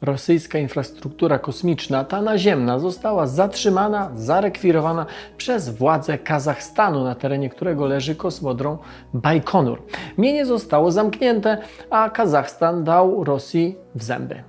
rosyjska infrastruktura kosmiczna, ta naziemna, została zatrzymana, zarekwirowana przez władze Kazachstanu, na terenie którego leży kosmodrom Bajkonur. Mienie zostało zamknięte, a Kazachstan dał Rosji w zęby.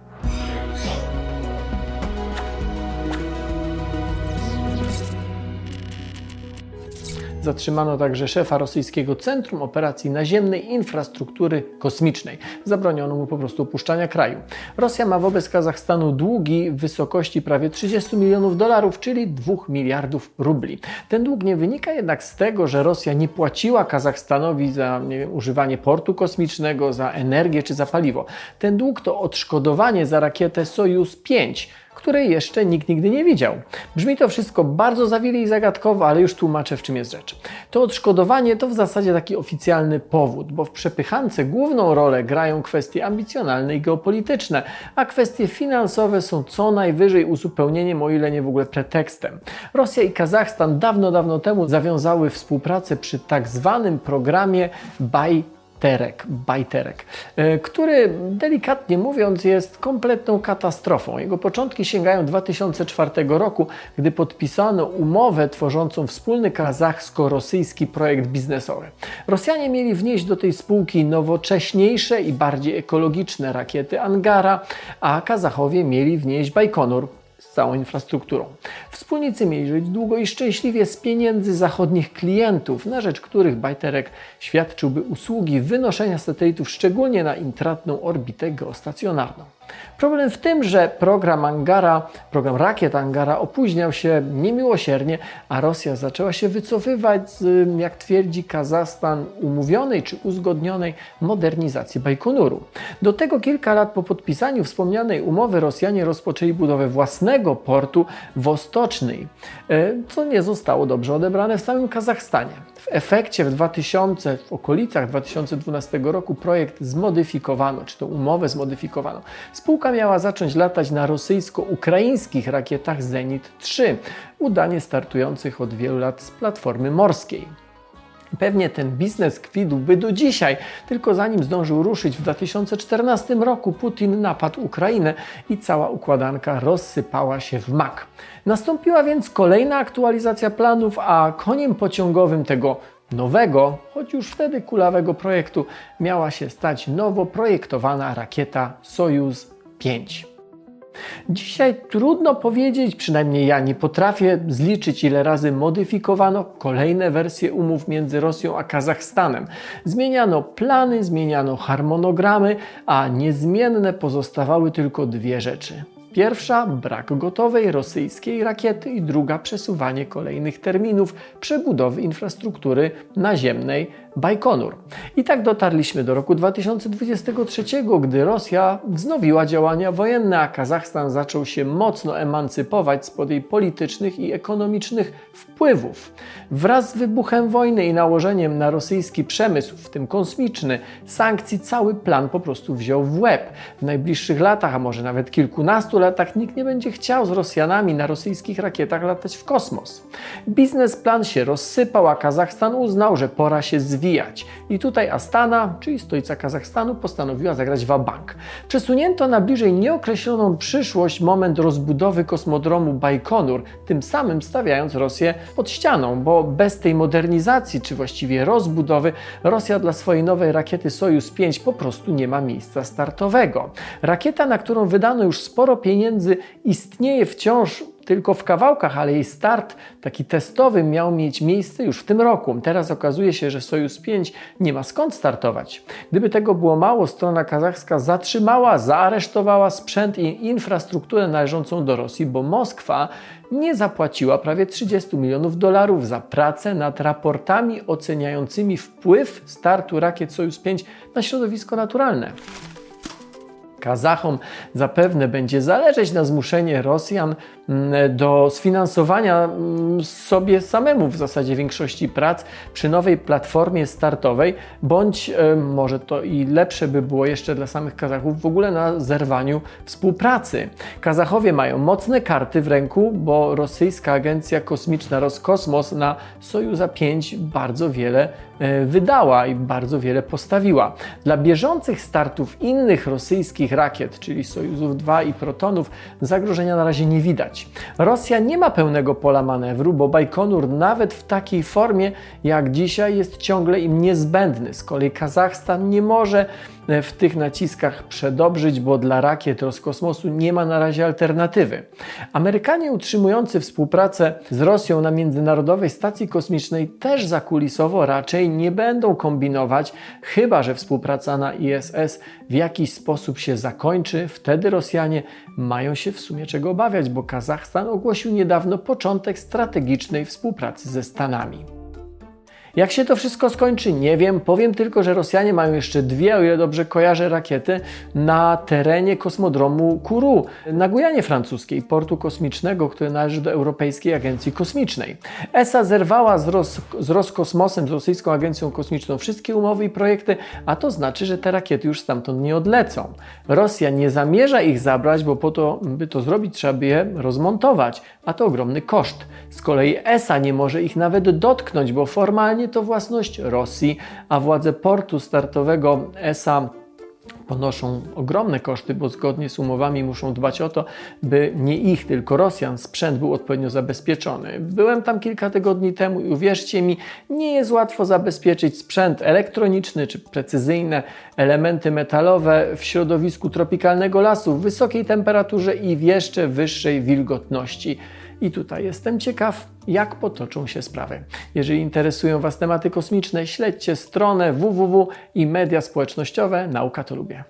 Zatrzymano także szefa rosyjskiego Centrum Operacji Naziemnej Infrastruktury Kosmicznej. Zabroniono mu po prostu opuszczania kraju. Rosja ma wobec Kazachstanu długi w wysokości prawie 30 milionów dolarów, czyli 2 miliardów rubli. Ten dług nie wynika jednak z tego, że Rosja nie płaciła Kazachstanowi za wiem, używanie portu kosmicznego, za energię czy za paliwo. Ten dług to odszkodowanie za rakietę Sojus 5 której jeszcze nikt nigdy nie widział. Brzmi to wszystko bardzo zawili i zagadkowo, ale już tłumaczę w czym jest rzecz. To odszkodowanie to w zasadzie taki oficjalny powód, bo w przepychance główną rolę grają kwestie ambicjonalne i geopolityczne, a kwestie finansowe są co najwyżej uzupełnieniem, o ile nie w ogóle pretekstem. Rosja i Kazachstan dawno, dawno temu zawiązały współpracę przy tak zwanym programie Buy Terek, Bajterek, e, który delikatnie mówiąc jest kompletną katastrofą. Jego początki sięgają 2004 roku, gdy podpisano umowę tworzącą wspólny kazachsko-rosyjski projekt biznesowy. Rosjanie mieli wnieść do tej spółki nowocześniejsze i bardziej ekologiczne rakiety Angara, a Kazachowie mieli wnieść Bajkonur, z całą infrastrukturą. Wspólnicy mieli żyć długo i szczęśliwie z pieniędzy zachodnich klientów, na rzecz których Bajterek świadczyłby usługi wynoszenia satelitów, szczególnie na intratną orbitę geostacjonarną. Problem w tym, że program Angara, program rakiet Angara opóźniał się niemiłosiernie, a Rosja zaczęła się wycofywać z, jak twierdzi Kazachstan, umówionej czy uzgodnionej modernizacji Bajkonuru. Do tego kilka lat po podpisaniu wspomnianej umowy Rosjanie rozpoczęli budowę własnego portu Wostocznej, e, co nie zostało dobrze odebrane w samym Kazachstanie. W efekcie w 2000, w okolicach 2012 roku projekt zmodyfikowano, czy to umowę zmodyfikowano. Spółka miała zacząć latać na rosyjsko-ukraińskich rakietach Zenit 3, udanie startujących od wielu lat z platformy morskiej. Pewnie ten biznes kwitłby do dzisiaj, tylko zanim zdążył ruszyć w 2014 roku, Putin napadł Ukrainę i cała układanka rozsypała się w mak. Nastąpiła więc kolejna aktualizacja planów, a koniem pociągowym tego nowego, choć już wtedy kulawego projektu miała się stać nowo projektowana rakieta Sojus 5. Dzisiaj trudno powiedzieć, przynajmniej ja nie potrafię zliczyć, ile razy modyfikowano kolejne wersje umów między Rosją a Kazachstanem. Zmieniano plany, zmieniano harmonogramy, a niezmienne pozostawały tylko dwie rzeczy. Pierwsza brak gotowej rosyjskiej rakiety i druga przesuwanie kolejnych terminów przebudowy infrastruktury naziemnej Bajkonur. I tak dotarliśmy do roku 2023, gdy Rosja wznowiła działania wojenne, a Kazachstan zaczął się mocno emancypować spod jej politycznych i ekonomicznych wpływów. Wraz z wybuchem wojny i nałożeniem na rosyjski przemysł, w tym kosmiczny, sankcji cały plan po prostu wziął w łeb. W najbliższych latach, a może nawet kilkunastu latach, nikt nie będzie chciał z Rosjanami na rosyjskich rakietach latać w kosmos. Biznesplan się rozsypał, a Kazachstan uznał, że pora się zwijać. I tutaj Astana, czyli stolica Kazachstanu, postanowiła zagrać bank. Przesunięto na bliżej nieokreśloną przyszłość moment rozbudowy kosmodromu Bajkonur, tym samym stawiając Rosję pod ścianą, bo bez tej modernizacji, czy właściwie rozbudowy, Rosja dla swojej nowej rakiety Sojus 5 po prostu nie ma miejsca startowego. Rakieta, na którą wydano już sporo pieniędzy, istnieje wciąż tylko w kawałkach, ale jej start taki testowy miał mieć miejsce już w tym roku. Teraz okazuje się, że Sojus 5 nie ma skąd startować. Gdyby tego było mało, strona kazachska zatrzymała, zaaresztowała sprzęt i infrastrukturę należącą do Rosji, bo Moskwa nie zapłaciła prawie 30 milionów dolarów za pracę nad raportami oceniającymi wpływ startu rakiet Sojus 5 na środowisko naturalne. Kazachom zapewne będzie zależeć na zmuszenie Rosjan mm, do sfinansowania mm, sobie samemu w zasadzie większości prac przy nowej platformie startowej, bądź e, może to i lepsze by było jeszcze dla samych Kazachów w ogóle na zerwaniu współpracy. Kazachowie mają mocne karty w ręku, bo rosyjska agencja kosmiczna Roskosmos na Sojuza 5 bardzo wiele e, wydała i bardzo wiele postawiła. Dla bieżących startów innych rosyjskich rosjańskich rakiet, czyli Sojuzów 2 i Protonów, zagrożenia na razie nie widać. Rosja nie ma pełnego pola manewru, bo Bajkonur nawet w takiej formie jak dzisiaj jest ciągle im niezbędny. Z kolei Kazachstan nie może e, w tych naciskach przedobrzyć, bo dla rakiet Roskosmosu nie ma na razie alternatywy. Amerykanie utrzymujący współpracę z Rosją na Międzynarodowej Stacji Kosmicznej też zakulisowo raczej nie będą kombinować, chyba że współpraca na ISS w jakiś sposób się zakończy. Wtedy Rosjanie mają się w sumie czego obawiać, bo Kazachstan ogłosił niedawno początek strategicznej współpracy ze Stanami. Jak się to wszystko skończy, nie wiem. Powiem tylko, że Rosjanie mają jeszcze dwie, o ile dobrze kojarzę, rakiety na terenie kosmodromu Kourou na Gujanie Francuskiej, portu kosmicznego, który należy do Europejskiej Agencji Kosmicznej. ESA zerwała z, Ros z Roskosmosem, z Rosyjską Agencją Kosmiczną wszystkie umowy i projekty, a to znaczy, że te rakiety już stamtąd nie odlecą. Rosja nie zamierza ich zabrać, bo po to, by to zrobić, trzeba by je rozmontować, a to ogromny koszt. Z kolei ESA nie może ich nawet dotknąć, bo formalnie to własność Rosji, a władze portu startowego ESA ponoszą ogromne koszty, bo zgodnie z umowami muszą dbać o to, by nie ich, tylko Rosjan sprzęt był odpowiednio zabezpieczony. Byłem tam kilka tygodni temu i uwierzcie mi, nie jest łatwo zabezpieczyć sprzęt elektroniczny czy precyzyjne elementy metalowe w środowisku tropikalnego lasu w wysokiej temperaturze i w jeszcze wyższej wilgotności. I tutaj jestem ciekaw, jak potoczą się sprawy. Jeżeli interesują Was tematy kosmiczne, śledźcie stronę www i media społecznościowe Nauka to lubię.